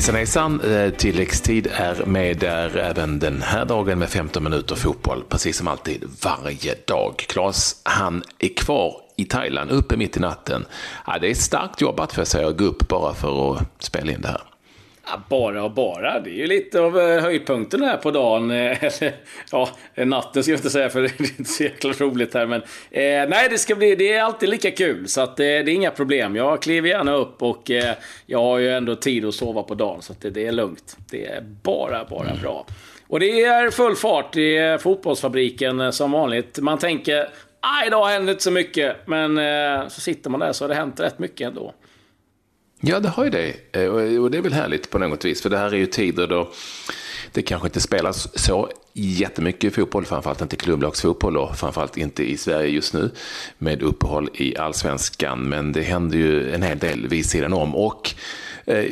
Hejsan hejsan! Eh, tilläggstid är med där även den här dagen med 15 minuter fotboll, precis som alltid varje dag. Klas, han är kvar i Thailand, uppe mitt i natten. Ja, det är starkt jobbat för sig att gå upp bara för att spela in det här. Ja, bara och bara. Det är ju lite av eh, höjdpunkten här på dagen. Eller eh, ja, natten ska jag inte säga för det är inte så jäkla roligt här. Men eh, nej, det ska bli, det är alltid lika kul. Så att, eh, det är inga problem. Jag kliver gärna upp och eh, jag har ju ändå tid att sova på dagen. Så att det, det är lugnt. Det är bara, bara bra. Och det är full fart i eh, fotbollsfabriken som vanligt. Man tänker, aj, idag händer inte så mycket. Men eh, så sitter man där så har det hänt rätt mycket ändå. Ja, det har ju det. Eh, och det är väl härligt på något vis. För det här är ju tider då det kanske inte spelas så jättemycket fotboll, framförallt inte klubblagsfotboll och framförallt inte i Sverige just nu med uppehåll i allsvenskan. Men det händer ju en hel del vid sidan om. Och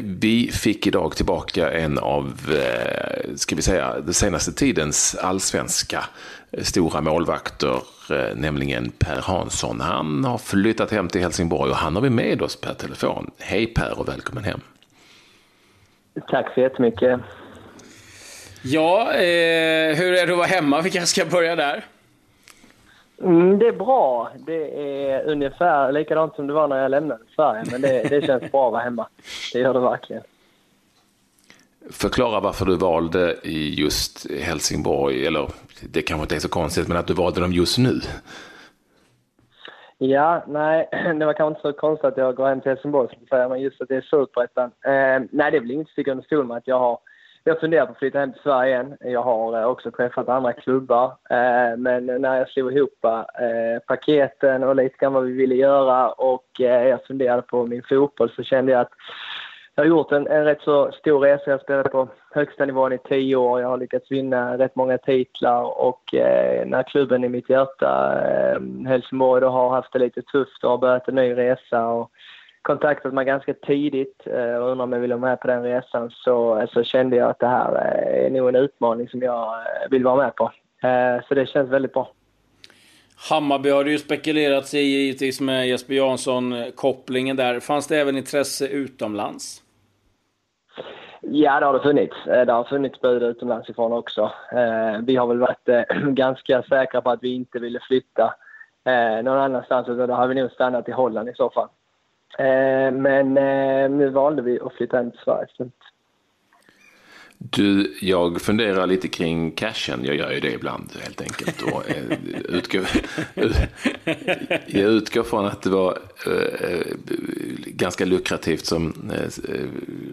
vi fick idag tillbaka en av, eh, ska vi säga, den senaste tidens allsvenska stora målvakter, eh, nämligen Per Hansson. Han har flyttat hem till Helsingborg och han har vi med oss per telefon. Hej Per och välkommen hem. Tack så jättemycket. Ja, eh, hur är det att vara hemma? Vi kanske ska börja där. Mm, det är bra. Det är ungefär likadant som det var när jag lämnade Sverige, men det, det känns bra att vara hemma. Det gör det verkligen. Förklara varför du valde just Helsingborg, eller det kanske inte är så konstigt, men att du valde dem just nu. Ja, nej, det var kanske inte så konstigt att jag går hem till Helsingborg, som säger, men just att det är superettan. Eh, nej, det är väl inget stick under stol med att jag har jag funderar på att flytta hem till Sverige igen. Jag har eh, också träffat andra klubbar. Eh, men när jag slog ihop eh, paketen och lite grann vad vi ville göra och jag funderade på min fotboll så kände jag att jag har gjort en, en rätt så stor resa. Jag har spelat på högsta nivån i tio år. Jag har lyckats vinna rätt många titlar och eh, när klubben i mitt hjärta, eh, Helsingborg, då har haft det lite tufft och har börjat en ny resa och kontaktat mig ganska tidigt eh, och undrade om jag ville vara med på den resan så, så kände jag att det här är nog en utmaning som jag eh, vill vara med på. Eh, så det känns väldigt bra. Hammarby har det ju spekulerats i givetvis med Jesper Jansson-kopplingen där. Fanns det även intresse utomlands? Ja, det har det funnits. Det har funnits bud utomlands ifrån också. Vi har väl varit ganska säkra på att vi inte ville flytta någon annanstans utan då har vi nog stannat i Holland i så fall. Eh, men eh, nu valde vi att flytta hem till Sverige. Du, jag funderar lite kring cashen. Jag gör ju det ibland helt enkelt. Och, eh, utgår, jag utgår från att det var eh, ganska lukrativt som eh,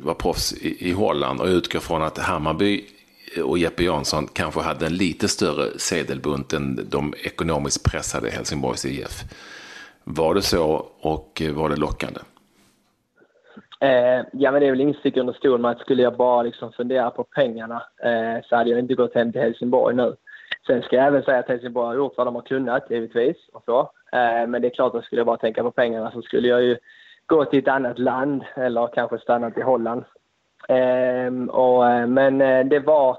var proffs i, i Holland. Och jag utgår från att Hammarby och Jeppe Jansson kanske hade en lite större sedelbunt än de ekonomiskt pressade Helsingborgs IF. Var det så och var det lockande? Eh, ja, men det är väl inget stick under stol med att skulle jag bara liksom fundera på pengarna eh, så hade jag inte gått hem till Helsingborg nu. Sen ska jag även säga att Helsingborg har gjort vad de har kunnat, givetvis. Och så. Eh, men det är klart att skulle jag bara tänka på pengarna så skulle jag ju gå till ett annat land eller kanske stannat i Holland. Eh, och, eh, men eh, det var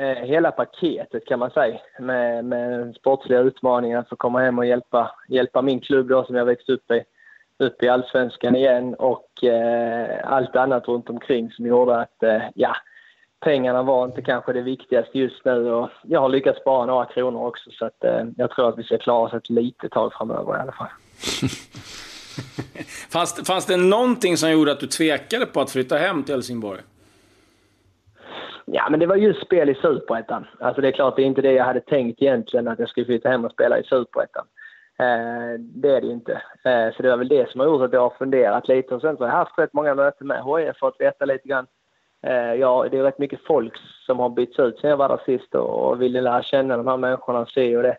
Eh, hela paketet kan man säga med, med sportsliga utmaningar att få komma hem och hjälpa, hjälpa min klubb då som jag växte upp i, upp i allsvenskan igen och eh, allt annat runt omkring som gjorde att eh, ja, pengarna var inte kanske det viktigaste just nu och jag har lyckats spara några kronor också så att eh, jag tror att vi ska klara oss ett litet tag framöver i alla fall. fanns, fanns det någonting som gjorde att du tvekade på att flytta hem till Helsingborg? Ja, men det var just spel i Superettan. Alltså det är klart, det är inte det jag hade tänkt egentligen, att jag skulle flytta hem och spela i Superettan. Eh, det är det ju inte. Eh, så det var väl det som har gjort att jag har funderat lite. Och sen så har jag haft rätt många möten med HIF för att veta lite grann. Eh, ja, det är rätt mycket folk som har bytts ut sen jag var där sist och ville lära känna de här människorna och se och det.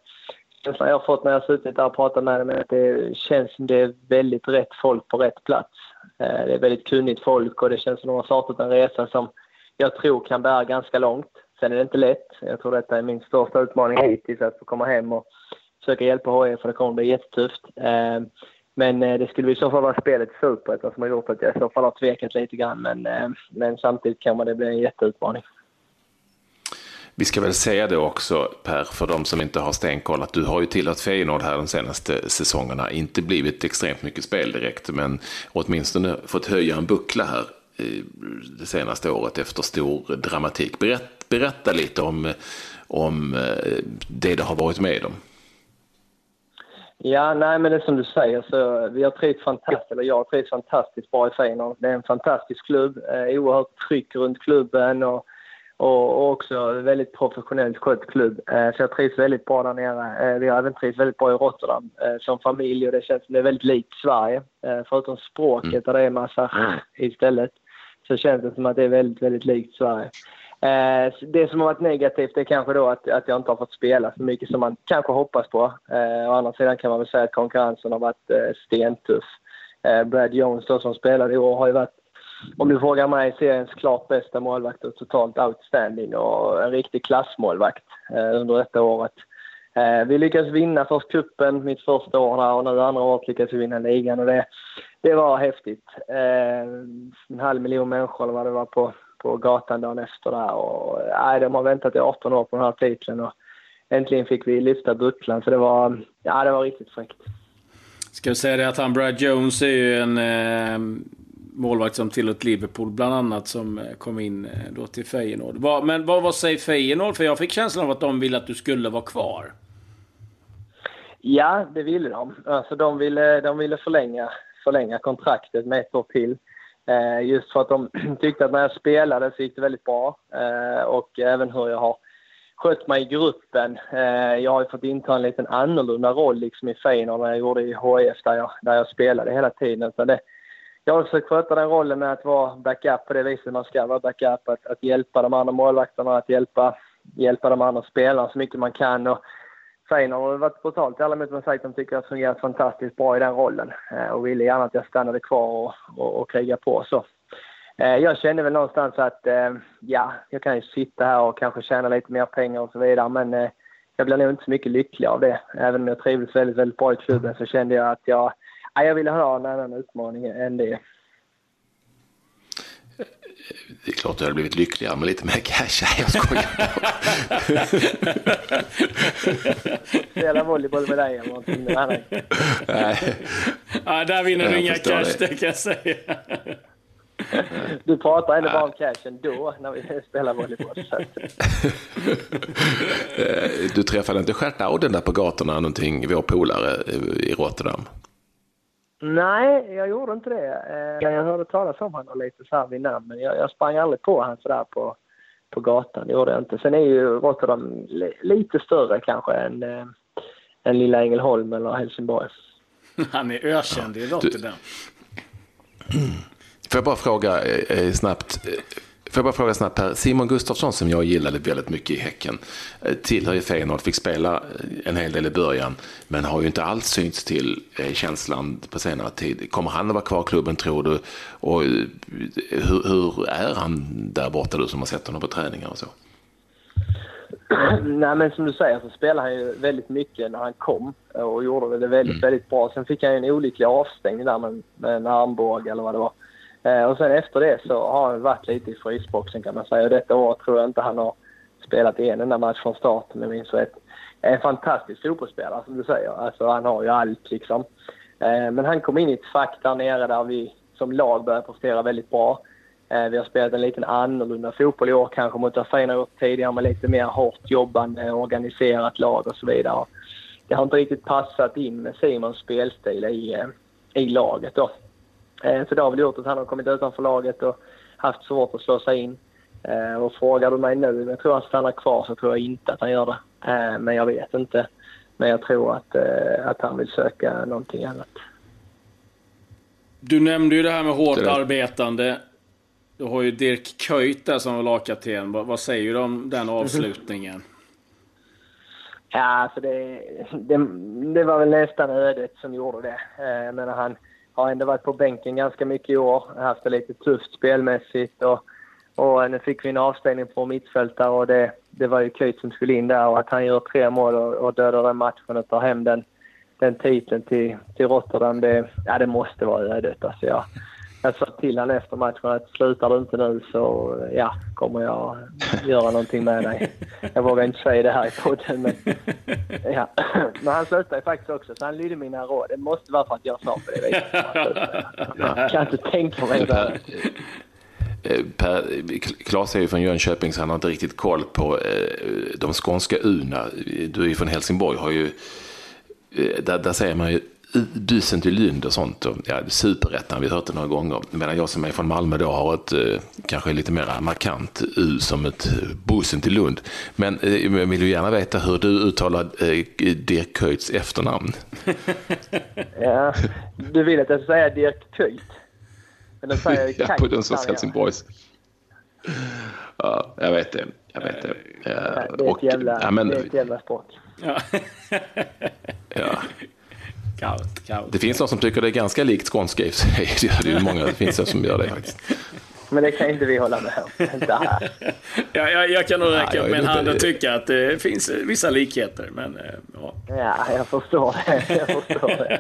Känslan jag har fått när jag har suttit där och pratat med dem är att det känns som det är väldigt rätt folk på rätt plats. Eh, det är väldigt kunnigt folk och det känns som de har startat en resa som jag tror kan bära ganska långt. Sen är det inte lätt. Jag tror detta är min största utmaning hittills, att få komma hem och försöka hjälpa HIF, för det kommer bli jättetufft. Eh, men eh, det skulle i så fall vara spelet i Superettan som har gjort att jag i så fall har tvekat lite grann. Men, eh, men samtidigt kan det bli en jätteutmaning. Vi ska väl säga det också, Per, för de som inte har stenkoll, att du har ju tillhört Feyenoord här de senaste säsongerna. Inte blivit extremt mycket spel direkt, men åtminstone fått höja en buckla här det senaste året efter stor dramatik. Berätt, berätta lite om, om det du har varit med om. Ja, nej men det är som du säger så vi har trivts fantastiskt, eller jag har trivts fantastiskt bra i Feyenoord. Det är en fantastisk klubb, eh, oerhört tryck runt klubben och, och, och också väldigt professionellt skött klubb. Eh, så jag trivs väldigt bra där nere. Eh, vi har även trivts väldigt bra i Rotterdam eh, som familj och det känns som det är väldigt likt Sverige. Eh, förutom språket mm. där det är massa istället så känns det som att det är väldigt, väldigt likt Sverige. Eh, det som har varit negativt är kanske då att, att jag inte har fått spela så mycket som man kanske hoppas på. Eh, å andra sidan kan man väl säga att konkurrensen har varit eh, stentuff. Eh, Brad Jones då, som spelade i år har ju varit, om du frågar mig, seriens klart bästa målvakt och totalt outstanding och en riktig klassmålvakt eh, under detta året. Eh, vi lyckades vinna först kuppen mitt första år där och nu andra året lyckades vi vinna ligan och det, det var häftigt. Eh, en halv miljon människor eller vad det var på på gatan dagen efter där. Och, nej, de har väntat i 18 år på den här titeln och äntligen fick vi lyfta bucklan. Så det var, ja, det var riktigt fräckt. Ska vi säga det att han Brad Jones är ju en eh, målvakt som tillhört Liverpool bland annat som eh, kom in eh, då till Feyenoord. Va, men vad, vad säger Feyenoord? För jag fick känslan av att de ville att du skulle vara kvar. Ja, det ville de. Alltså, de, ville, de ville förlänga, förlänga kontraktet med ett år till. Eh, just för att de tyckte att när jag spelade så gick det väldigt bra eh, och även hur jag har skött mig i gruppen. Eh, jag har ju fått inta en liten annorlunda roll liksom i Feyenoord när jag gjorde i HIF där jag, där jag spelade hela tiden. Så det, jag har försökt sköta den rollen med att vara backup på det viset man ska vara backup. Att, att hjälpa de andra målvakterna, att hjälpa, hjälpa de andra spelarna så mycket man kan. Och Feyenoord har varit brutalt ärliga mot mig sagt att de tycker att jag fungerat fantastiskt bra i den rollen eh, och ville gärna att jag stannade kvar och, och, och kriga på. Så. Eh, jag kände väl någonstans att eh, ja, jag kan ju sitta här och kanske tjäna lite mer pengar och så vidare men jag blir nog inte så mycket lycklig av det. Även om jag trivdes väldigt, väldigt bra i klubben så kände jag att jag, jag ville ha en annan utmaning än det det är klart du hade blivit lyckligare med lite mer cash. Jag skojar. Spela volleyboll med dig eller någonting. Nej. Ja, där vinner du inga cash, det. det kan jag säga. Du pratar ändå bara om cashen då, när vi spelar volleyboll. du träffade inte Stjärtauden där på gatorna, någonting, vår polare i Rotterdam? Nej, jag gjorde inte det. Eh, jag hörde talas om honom lite så här vid namn, men jag, jag sprang aldrig på honom sådär på, på gatan. Det gjorde jag inte. Sen är ju Rotterdam lite större kanske än, äh, än lilla Ängelholm eller Helsingborg. Han är ökänd i Rotterdam. Du... Får jag bara fråga eh, snabbt. Får jag bara fråga snabbt här. Simon Gustafsson som jag gillade väldigt mycket i Häcken eh, tillhör ju Feyenoord, fick spela eh, en hel del i början men har ju inte alls synts till eh, känslan på senare tid. Kommer han att vara kvar i klubben tror du? Och hur, hur är han där borta du som har sett honom på träningar och så? Nej men som du säger så spelade han ju väldigt mycket när han kom och gjorde det väldigt, mm. väldigt bra. Sen fick han ju en olycklig avstängning där med, med en armbåge eller vad det var. Eh, och sen efter det så har han varit lite i frysboxen kan man säga. Och detta år tror jag inte han har spelat en enda match från start om jag minns rätt. Eh, en fantastisk fotbollsspelare som du säger. Alltså han har ju allt liksom. Eh, men han kom in i ett fack där nere där vi som lag började prestera väldigt bra. Vi har spelat en liten annorlunda fotboll i år kanske mot vad Feyenoord gjort tidigare med lite mer hårt jobbande, organiserat lag och så vidare. Det har inte riktigt passat in med Simons spelstil i, i laget då. Eh, så det har väl gjort att han har kommit utanför laget och haft svårt att slå sig in. Eh, och frågar du mig nu om jag tror han stannar kvar så tror jag inte att han gör det. Eh, men jag vet inte. Men jag tror att, att han vill söka någonting annat. Du nämnde ju det här med hårt arbetande. Du har ju Dirk Kuyt där som var lagkapten. Vad säger du om den avslutningen? Ja, alltså det, det, det, var väl nästan ödet som gjorde det. Jag menar, han, har ändå varit på bänken ganska mycket i år. Haft det lite tufft spelmässigt och, och eh, nu fick vi en avstängning på mittfältare och det, det var ju Kuyt som skulle in där och att han gör tre mål och, och dödar den matchen och tar hem den, den titeln till, till Rotterdam, det, ja, det måste vara ödet. Alltså jag, jag sa till honom efter matchen att slutar du inte nu så ja, kommer jag göra någonting med dig. Jag vågar inte säga det här i podden men, ja. men han slutade faktiskt också så han lydde mina råd. Det måste vara för att jag sa på det viset. Jag kan inte tänka mig det. per, Klas är ju från Jönköping så han har inte riktigt koll på de skånska U'na. Du är ju från Helsingborg, har ju, där, där säger man ju dusen till Lund och sånt. Och, ja, superettan, vi har hört det några gånger. Medan jag som är från Malmö då har ett eh, kanske lite mer markant U som ett bussen till Lund. Men eh, jag vill ju gärna veta hur du uttalar eh, Dirk Kuyts efternamn. ja, du vill att jag ska säga Dirk Kuyt? Eller säger jag ja, på den sorts Helsingborgs. Ja, jag vet det. Jag vet det. Ja, det, är ett jävla, ja, men, det är ett jävla språk. Ja. ja. Kaut, kaut. Det finns någon som tycker det är ganska likt skånska i sig. Det är ju många, det finns som gör det faktiskt. Men det kan inte vi hålla med om. ja, jag, jag kan nog räcka upp med en hand och tycka att det finns vissa likheter. Men, eh, ja. ja, jag förstår det. Jag förstår det.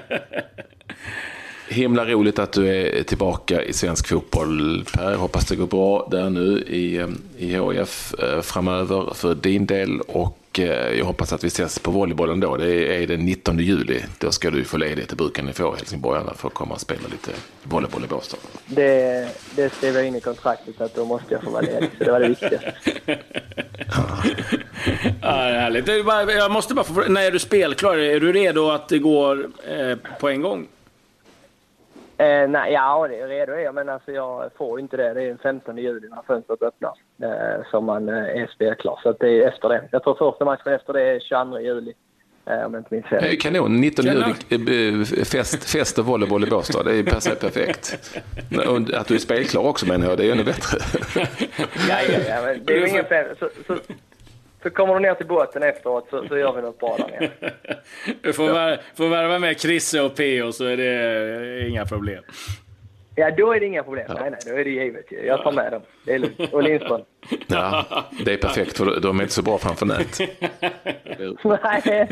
Himla roligt att du är tillbaka i svensk fotboll Per. Hoppas det går bra där nu i, eh, i HIF eh, framöver för din del. Och Eh, jag hoppas att vi ses på volleybollen då. Det är den 19 juli. Då ska du få ledigt. Det brukar ni få helsingborgarna för att komma och spela lite volleyboll i Båstad. Det, det skrev jag in i kontraktet att då måste jag få vara ledig. Så det var det viktigaste. ja, härligt. Jag måste bara få När är du spelklar? Är du redo att det går eh, på en gång? Eh, nej, ja, det är redo är jag, men alltså jag får inte det. Det är den 15 juli när fönstret öppnar som man eh, är spelklar. Så det är efter det. Jag tror första matchen efter det är 22 juli. Eh, om jag inte minns fel. Eh, kanon, 19 juli, eh, fest, fest och volleyboll i Båstad. Det är perfekt. Att du är spelklar också menar jag, det är ännu bättre. ja, ja, ja, men det är ju ingen så, så, så kommer du ner till båten efteråt så, så gör vi något bra där nere. Du får, vär, får värva med Chrisse och P.O. så är det inga problem. Ja, då är det inga problem. Nej, nej, då är det givet. Jag tar med dem. Det är lugnt. Och Lindström. Ja, det är perfekt för de är inte så bra framför nät. nej,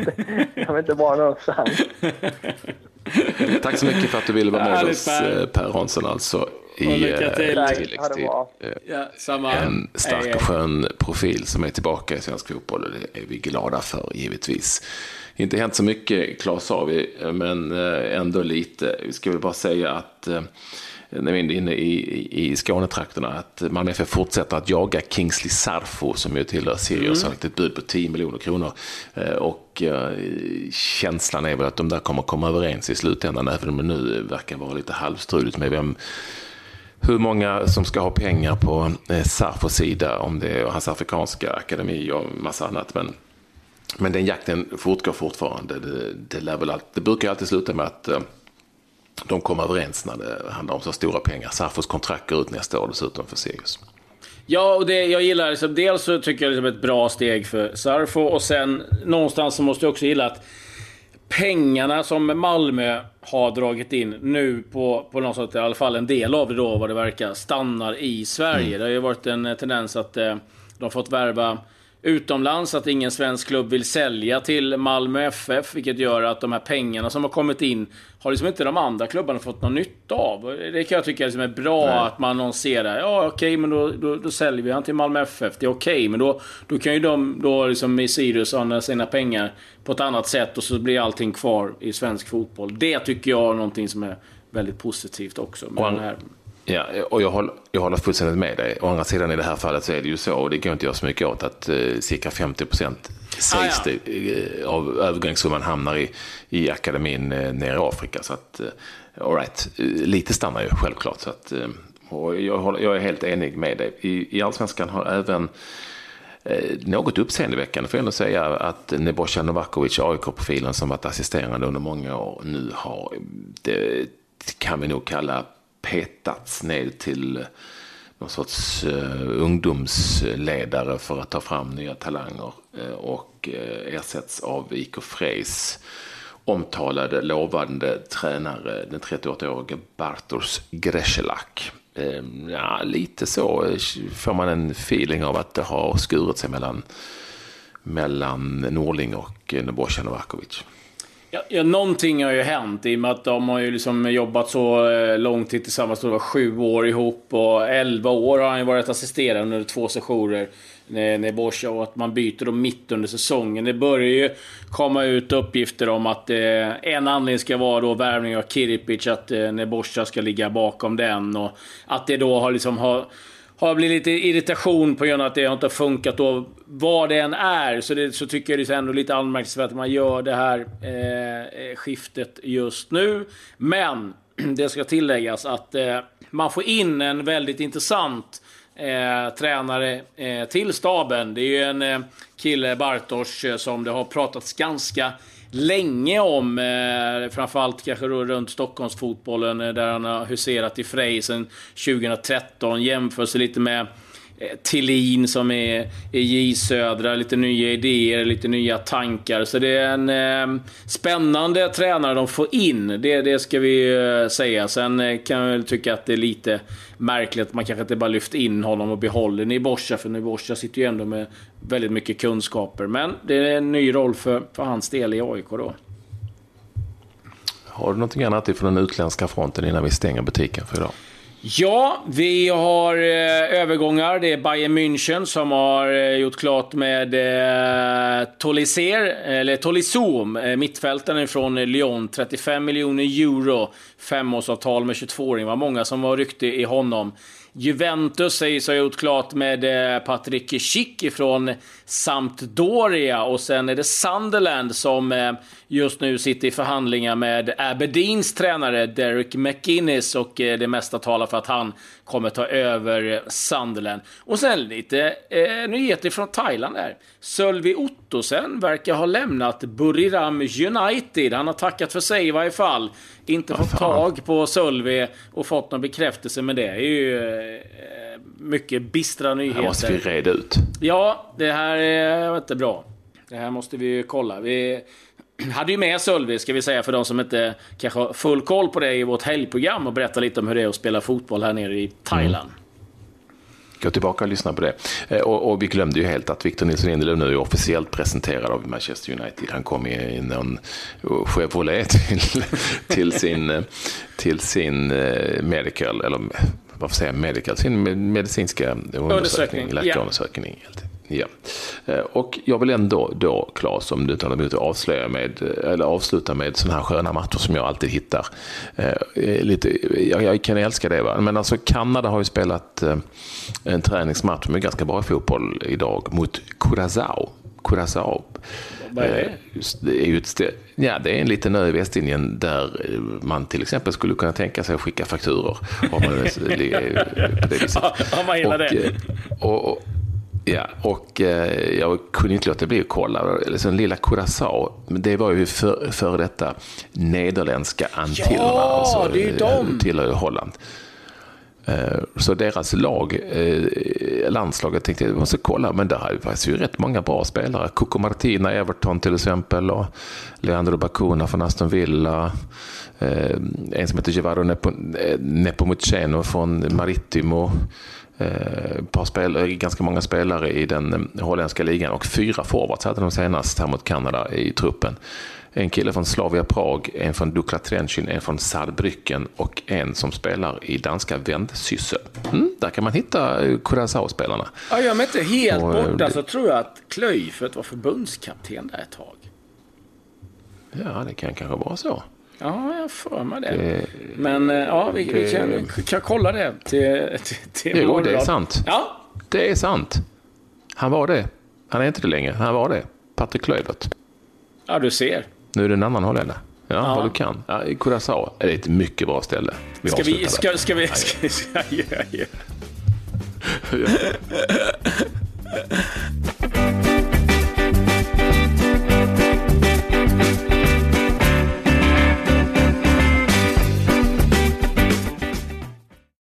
de är inte bra någonstans. Tack så mycket för att du ville vara med oss, Per Hansson alltså i eh, tilläggstid. Ja, en stark och skön profil som är tillbaka i svensk fotboll och det är vi glada för givetvis. Inte hänt så mycket, Claes sa vi, men eh, ändå lite. Vi ska väl bara säga att eh, när vi är inne i, i Skånetrakterna, att Malmö FF fortsätter att jaga Kingsley Sarfo som ju tillhör Sirius, mm. har ett bud på 10 miljoner kronor. Och känslan är väl att de där kommer komma överens i slutändan, även om det nu verkar vara lite halvstruligt med vem hur många som ska ha pengar på eh, Sarfos sida, om det är hans afrikanska akademi och massa annat. Men, men den jakten fortgår fortfarande. Det, det, lär väl det brukar alltid sluta med att eh, de kommer överens när det handlar om så stora pengar. Sarfos kontrakt går ut nästa år dessutom för Sirius. Ja, och det jag gillar, liksom, dels så tycker jag det är ett bra steg för Sarfo och sen någonstans så måste jag också gilla att pengarna som Malmö har dragit in nu på, på något sätt, i alla fall en del av det då vad det verkar, stannar i Sverige. Mm. Det har ju varit en tendens att eh, de fått värva utomlands, att ingen svensk klubb vill sälja till Malmö FF, vilket gör att de här pengarna som har kommit in har liksom inte de andra klubbarna fått någon nytta av. Det kan jag tycka liksom är bra Nej. att man annonserar. Ja, okej, okay, men då, då, då, säljer vi han till Malmö FF. Det är okej, okay, men då, då kan ju de då liksom i Sirius använda sina pengar på ett annat sätt och så blir allting kvar i svensk fotboll. Det tycker jag är någonting som är väldigt positivt också. Med den här Ja, och jag håller, jag håller fullständigt med dig. Å andra sidan i det här fallet så är det ju så, och det går inte att göra så mycket åt, att eh, cirka 50 procent sägs ah, ja. eh, av övergångssumman hamnar i, i akademin eh, nere i Afrika. Så att, eh, all right, eh, lite stannar ju självklart. Så att, eh, och jag, håller, jag är helt enig med dig. I, i Allsvenskan har även eh, något uppseendeväckande får jag ändå säga att Nebojsa Novakovic, AIK-profilen som varit assisterande under många år, nu har, det kan vi nog kalla petats ner till eh, någon sorts uh, ungdomsledare för att ta fram nya talanger uh, och uh, ersätts av IK Freys omtalade lovande tränare, den 38-årige Bartosz Greselak. Ehm, ja, lite så får man en feeling av att det har skurit sig mellan, mellan Norling och Nebojsa Novakovic. Ja, ja, någonting har ju hänt i och med att de har ju liksom jobbat så eh, lång tid tillsammans. Det var sju år ihop och elva år har han ju varit assisterande under två sessioner. Nebosha och att man byter dem mitt under säsongen. Det börjar ju komma ut uppgifter om att eh, en anledning ska vara då värvning av Kiripic, att eh, Nebosha ska ligga bakom den och att det då har liksom har har blivit lite irritation på grund av att det inte har funkat då. Vad det än är så, det, så tycker jag det är ändå lite anmärkningsvärt att man gör det här eh, eh skiftet just nu. Men det ska tilläggas att eh, man får in en väldigt intressant eh, tränare eh, till staben. Det är ju en eh, kille, Bartosz, eh, som det har pratats ganska länge om. Eh, framförallt kanske runt Stockholmsfotbollen eh, där han har huserat i Frej sedan 2013. Jämför sig lite med Eh, Tillin som är i J Södra, lite nya idéer, lite nya tankar. Så det är en eh, spännande tränare de får in, det, det ska vi eh, säga. Sen eh, kan jag väl tycka att det är lite märkligt att man kanske inte bara lyft in honom och behåller Niborsa, för Niborsa sitter ju ändå med väldigt mycket kunskaper. Men det är en ny roll för, för hans del i AIK då. Har du någonting annat ifrån den utländska fronten innan vi stänger butiken för idag? Ja, vi har eh, övergångar. Det är Bayern München som har eh, gjort klart med eh, Toliser, eller Tolisom, eh, mittfältaren från Lyon. 35 miljoner euro, femårsavtal med 22-åring. Det var många som var rykte i honom. Juventus sägs ha gjort klart med eh, Patrik Schick från Sampdoria och sen är det Sunderland som eh, just nu sitter i förhandlingar med Aberdeens tränare Derek McInnes och eh, det mesta talar för att han kommer ta över Sunderland. Och sen lite eh, nyheter från Thailand där. Sölvi Ottosen verkar ha lämnat Buriram United. Han har tackat för sig i varje fall. Inte fått tag på Sölvi och fått någon bekräftelse med det. Är ju eh, mycket bistra nyheter. Det måste vi reda ut. Ja, det här är inte bra. Det här måste vi kolla. Vi hade ju med Sölvi, ska vi säga, för de som inte kanske har full koll på det i vårt helgprogram och berätta lite om hur det är att spela fotboll här nere i Thailand. Mm. Gå tillbaka och lyssna på det. Eh, och, och vi glömde ju helt att Victor Nilsson Lindelöf nu är officiellt presenterad av Manchester United. Han kom i någon Chevrolet till, till sin, eh, till sin eh, medical, eller vad säger medical, sin medicinska undersökning, läkarundersökning. Yeah. Ja. Eh, och jag vill ändå då, Claes, om du inte har något att avslöja med, eller avsluta med sådana här sköna matcher som jag alltid hittar. Eh, lite, jag, jag kan älska det. Va? Men alltså Kanada har ju spelat eh, en träningsmatch med ganska bra fotboll idag mot Curaçao. Curaçao. Vad är det? det är ju ett ja, det är en liten ö i Västindien där man till exempel skulle kunna tänka sig att skicka fakturor. Om man, på det viset. Om man gillar det. Och, och, Ja, och eh, jag kunde inte låta bli att kolla. Liksom, lilla Curaçao, det var ju före för detta nederländska Antillerna. Ja, alltså, det är ju de! Tillhör ju Holland. Eh, så deras lag, eh, landslaget, tänkte jag måste kolla, men där fanns ju rätt många bra spelare. Coco Martina, Everton till exempel, och Leandro Bacuna från Aston Villa. Eh, en som heter Gevaro Nepomuceno från Maritimo. Eh, par spelare, ganska många spelare i den eh, holländska ligan och fyra forwards hade de senast här mot Kanada i truppen. En kille från Slavia Prag, en från Dukla Trenchin, en från Saarbrücken och en som spelar i danska Vendsyssel. Mm, där kan man hitta eh, Curaçao-spelarna. Ja, jag är inte helt och, borta det... så tror jag att Klöjfert var förbundskapten där ett tag. Ja, det kan kanske vara så. Ja, jag för mig det. det Men eh, ja, vi, det, vi kan, kan, kolla det till, till, till Jo, morgon. det är sant. Ja. Det är sant. Han var det. Han är inte det längre. Han var det. Patrik Klövert. Ja, du ser. Nu är det en annan holländare. Ja, ja, vad du kan. Ja, Curaçao är ett mycket bra ställe. Vi ska, vi, ska, ska vi... Ska, ska, ja, ja.